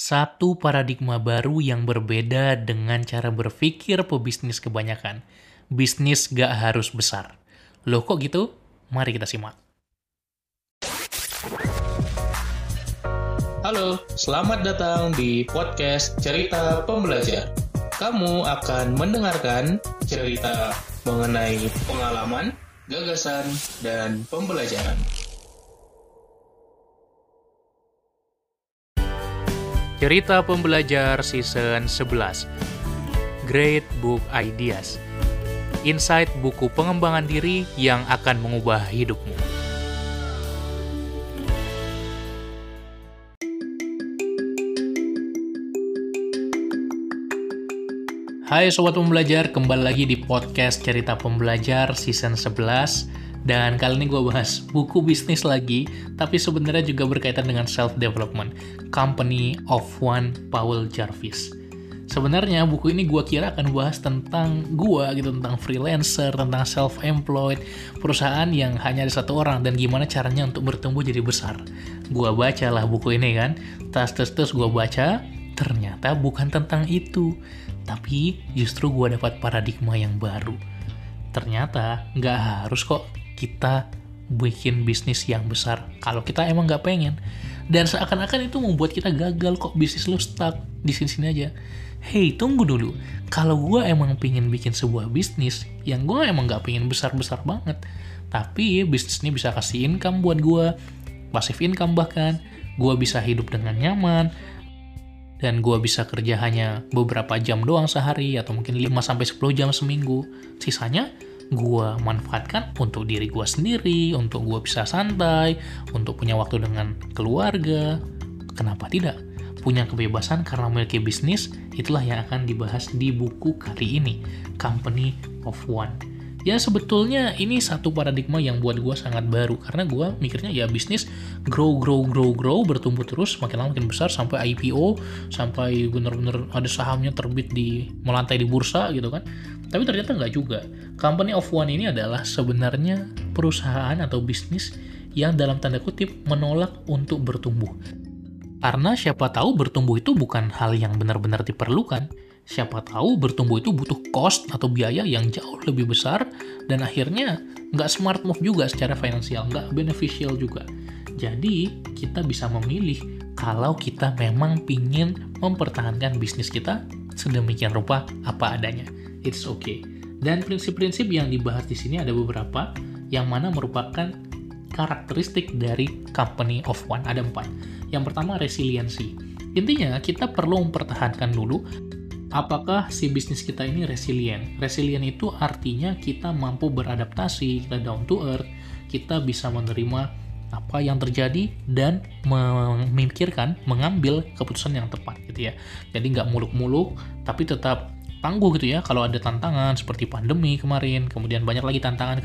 Satu paradigma baru yang berbeda dengan cara berpikir pebisnis kebanyakan. Bisnis gak harus besar. Loh kok gitu? Mari kita simak. Halo, selamat datang di podcast Cerita Pembelajar. Kamu akan mendengarkan cerita mengenai pengalaman, gagasan, dan pembelajaran. Cerita Pembelajar Season 11 Great Book Ideas. Insight buku pengembangan diri yang akan mengubah hidupmu. Hai Sobat Pembelajar, kembali lagi di podcast Cerita Pembelajar Season 11 dan kali ini gue bahas buku bisnis lagi, tapi sebenarnya juga berkaitan dengan self-development. Company of One, Paul Jarvis. Sebenarnya buku ini gue kira akan bahas tentang gue gitu, tentang freelancer, tentang self-employed, perusahaan yang hanya ada satu orang, dan gimana caranya untuk bertumbuh jadi besar. Gue baca lah buku ini kan, tas-tas-tas gue baca, ternyata bukan tentang itu. Tapi justru gue dapat paradigma yang baru. Ternyata nggak harus kok kita bikin bisnis yang besar kalau kita emang nggak pengen. Dan seakan-akan itu membuat kita gagal kok bisnis lu stuck di sini-sini aja. Hey tunggu dulu. Kalau gue emang pengen bikin sebuah bisnis yang gue emang nggak pengen besar-besar banget tapi bisnis ini bisa kasih income buat gue pasif income bahkan gue bisa hidup dengan nyaman dan gue bisa kerja hanya beberapa jam doang sehari atau mungkin 5-10 jam seminggu. Sisanya gue manfaatkan untuk diri gue sendiri, untuk gue bisa santai, untuk punya waktu dengan keluarga. Kenapa tidak? Punya kebebasan karena memiliki bisnis, itulah yang akan dibahas di buku kali ini, Company of One ya sebetulnya ini satu paradigma yang buat gue sangat baru. Karena gue mikirnya ya bisnis grow grow grow grow bertumbuh terus makin lama makin besar sampai IPO sampai bener-bener ada sahamnya terbit di melantai di bursa gitu kan. Tapi ternyata nggak juga. Company of one ini adalah sebenarnya perusahaan atau bisnis yang dalam tanda kutip menolak untuk bertumbuh. Karena siapa tahu bertumbuh itu bukan hal yang benar-benar diperlukan Siapa tahu bertumbuh itu butuh cost atau biaya yang jauh lebih besar dan akhirnya nggak smart move juga secara finansial, nggak beneficial juga. Jadi kita bisa memilih kalau kita memang pingin mempertahankan bisnis kita sedemikian rupa apa adanya. It's okay. Dan prinsip-prinsip yang dibahas di sini ada beberapa yang mana merupakan karakteristik dari company of one. Ada empat. Yang pertama resiliensi. Intinya kita perlu mempertahankan dulu apakah si bisnis kita ini resilient? Resilient itu artinya kita mampu beradaptasi, kita down to earth, kita bisa menerima apa yang terjadi dan memikirkan, mengambil keputusan yang tepat gitu ya. Jadi nggak muluk-muluk, tapi tetap tangguh gitu ya kalau ada tantangan seperti pandemi kemarin kemudian banyak lagi tantangan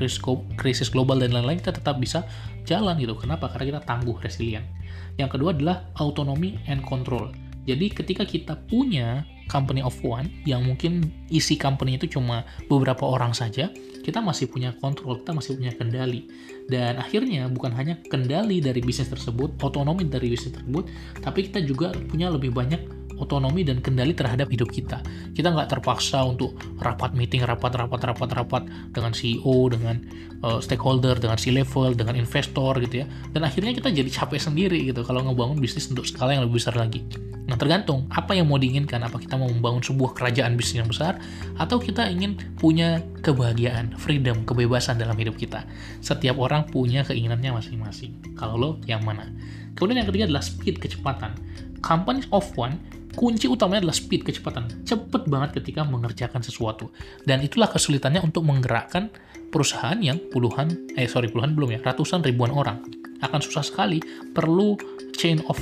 krisis, global dan lain-lain kita tetap bisa jalan gitu kenapa karena kita tangguh resilient yang kedua adalah autonomy and control jadi ketika kita punya company of one yang mungkin isi company itu cuma beberapa orang saja, kita masih punya kontrol, kita masih punya kendali. Dan akhirnya bukan hanya kendali dari bisnis tersebut, otonomi dari bisnis tersebut, tapi kita juga punya lebih banyak otonomi dan kendali terhadap hidup kita. Kita nggak terpaksa untuk rapat meeting, rapat, rapat, rapat, rapat dengan CEO, dengan uh, stakeholder, dengan C-level, dengan investor gitu ya. Dan akhirnya kita jadi capek sendiri gitu kalau ngebangun bisnis untuk skala yang lebih besar lagi. Nah tergantung apa yang mau diinginkan, apa kita mau membangun sebuah kerajaan bisnis yang besar, atau kita ingin punya kebahagiaan, freedom, kebebasan dalam hidup kita. Setiap orang punya keinginannya masing-masing. Kalau lo yang mana? Kemudian yang ketiga adalah speed, kecepatan. Companies of one kunci utamanya adalah speed, kecepatan. Cepet banget ketika mengerjakan sesuatu. Dan itulah kesulitannya untuk menggerakkan perusahaan yang puluhan, eh sorry puluhan belum ya, ratusan ribuan orang. Akan susah sekali, perlu chain of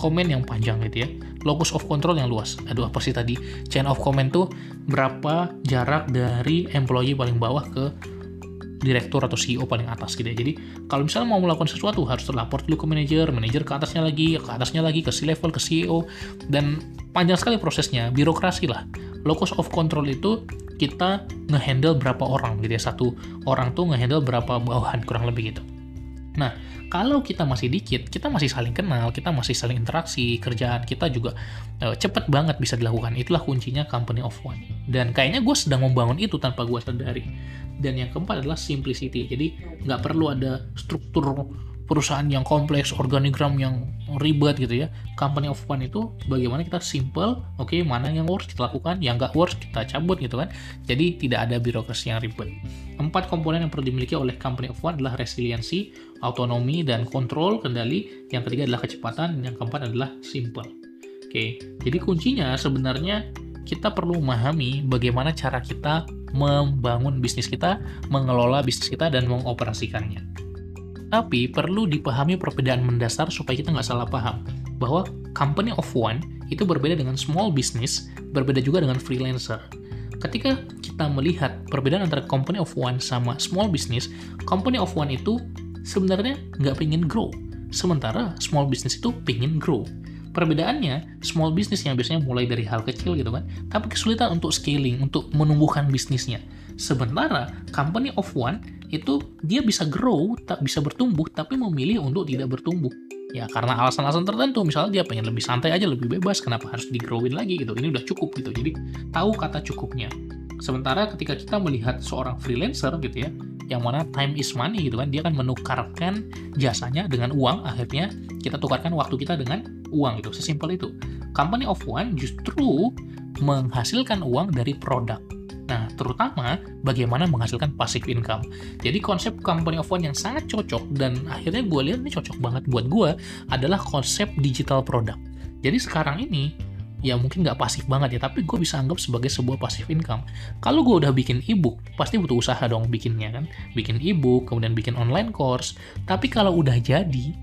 command yang panjang gitu ya. Locus of control yang luas. Aduh apa sih tadi? Chain of command tuh berapa jarak dari employee paling bawah ke direktur atau CEO paling atas gitu ya. Jadi kalau misalnya mau melakukan sesuatu harus terlapor dulu ke manajer, manajer ke atasnya lagi, ke atasnya lagi ke C-level, ke CEO dan panjang sekali prosesnya, birokrasi lah. Locus of control itu kita ngehandle berapa orang gitu ya. Satu orang tuh ngehandle berapa bawahan kurang lebih gitu. Nah, kalau kita masih dikit, kita masih saling kenal, kita masih saling interaksi, kerjaan kita juga uh, cepet banget bisa dilakukan. Itulah kuncinya company of one. Dan kayaknya gue sedang membangun itu tanpa gue sadari. Dan yang keempat adalah simplicity. Jadi nggak perlu ada struktur perusahaan yang kompleks, organigram yang ribet gitu ya. Company of one itu bagaimana kita simple, oke okay, mana yang works kita lakukan, yang nggak works kita cabut gitu kan. Jadi tidak ada birokrasi yang ribet. Empat komponen yang perlu dimiliki oleh company of one adalah resiliensi, autonomi, dan kontrol kendali. Yang ketiga adalah kecepatan, yang keempat adalah simple. Oke, okay. jadi kuncinya sebenarnya kita perlu memahami bagaimana cara kita membangun bisnis kita, mengelola bisnis kita, dan mengoperasikannya. Tapi perlu dipahami perbedaan mendasar supaya kita nggak salah paham. Bahwa company of one itu berbeda dengan small business, berbeda juga dengan freelancer. Ketika kita melihat perbedaan antara company of one sama small business, company of one itu sebenarnya nggak pengen grow. Sementara small business itu pengen grow. Perbedaannya, small business yang biasanya mulai dari hal kecil gitu kan, tapi kesulitan untuk scaling, untuk menumbuhkan bisnisnya. Sementara company of one itu dia bisa grow, tak bisa bertumbuh, tapi memilih untuk tidak bertumbuh. Ya karena alasan-alasan tertentu, misalnya dia pengen lebih santai aja, lebih bebas, kenapa harus digrowin lagi gitu? Ini udah cukup gitu. Jadi tahu kata cukupnya. Sementara ketika kita melihat seorang freelancer gitu ya, yang mana time is money gitu kan dia akan menukarkan jasanya dengan uang akhirnya kita tukarkan waktu kita dengan uang gitu sesimpel itu company of one justru menghasilkan uang dari produk terutama bagaimana menghasilkan passive income. Jadi konsep company of one yang sangat cocok dan akhirnya gue lihat ini cocok banget buat gue adalah konsep digital product. Jadi sekarang ini ya mungkin nggak pasif banget ya, tapi gue bisa anggap sebagai sebuah passive income. Kalau gue udah bikin ebook, pasti butuh usaha dong bikinnya kan. Bikin ebook, kemudian bikin online course. Tapi kalau udah jadi,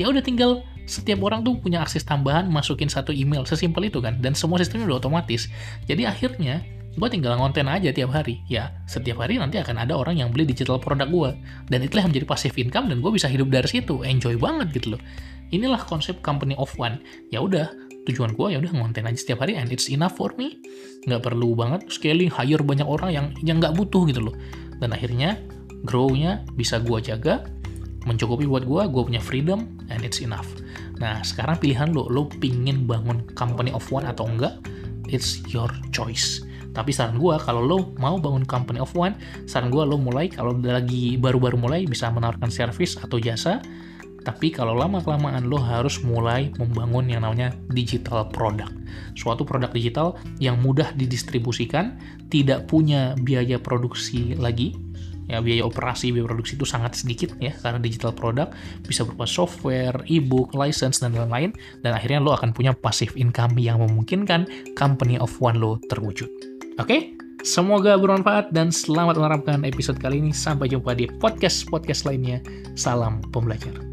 ya udah tinggal setiap orang tuh punya akses tambahan masukin satu email sesimpel itu kan dan semua sistemnya udah otomatis jadi akhirnya gue tinggal ngonten aja tiap hari. Ya setiap hari nanti akan ada orang yang beli digital produk gue dan itulah yang menjadi passive income dan gue bisa hidup dari situ. Enjoy banget gitu loh. Inilah konsep company of one. Ya udah tujuan gue ya udah ngonten aja setiap hari and it's enough for me. Nggak perlu banget scaling hire banyak orang yang yang nggak butuh gitu loh. Dan akhirnya grow-nya bisa gue jaga mencukupi buat gue gue punya freedom and it's enough. Nah sekarang pilihan lo lo pingin bangun company of one atau enggak it's your choice tapi saran gue kalau lo mau bangun company of one saran gue lo mulai kalau lagi baru-baru mulai bisa menawarkan service atau jasa tapi kalau lama-kelamaan lo harus mulai membangun yang namanya digital product. Suatu produk digital yang mudah didistribusikan, tidak punya biaya produksi lagi, ya biaya operasi biaya produksi itu sangat sedikit ya karena digital product bisa berupa software, ebook, license dan lain-lain dan akhirnya lo akan punya passive income yang memungkinkan company of one lo terwujud. Oke? Semoga bermanfaat dan selamat menerapkan episode kali ini. Sampai jumpa di podcast-podcast lainnya. Salam pembelajar.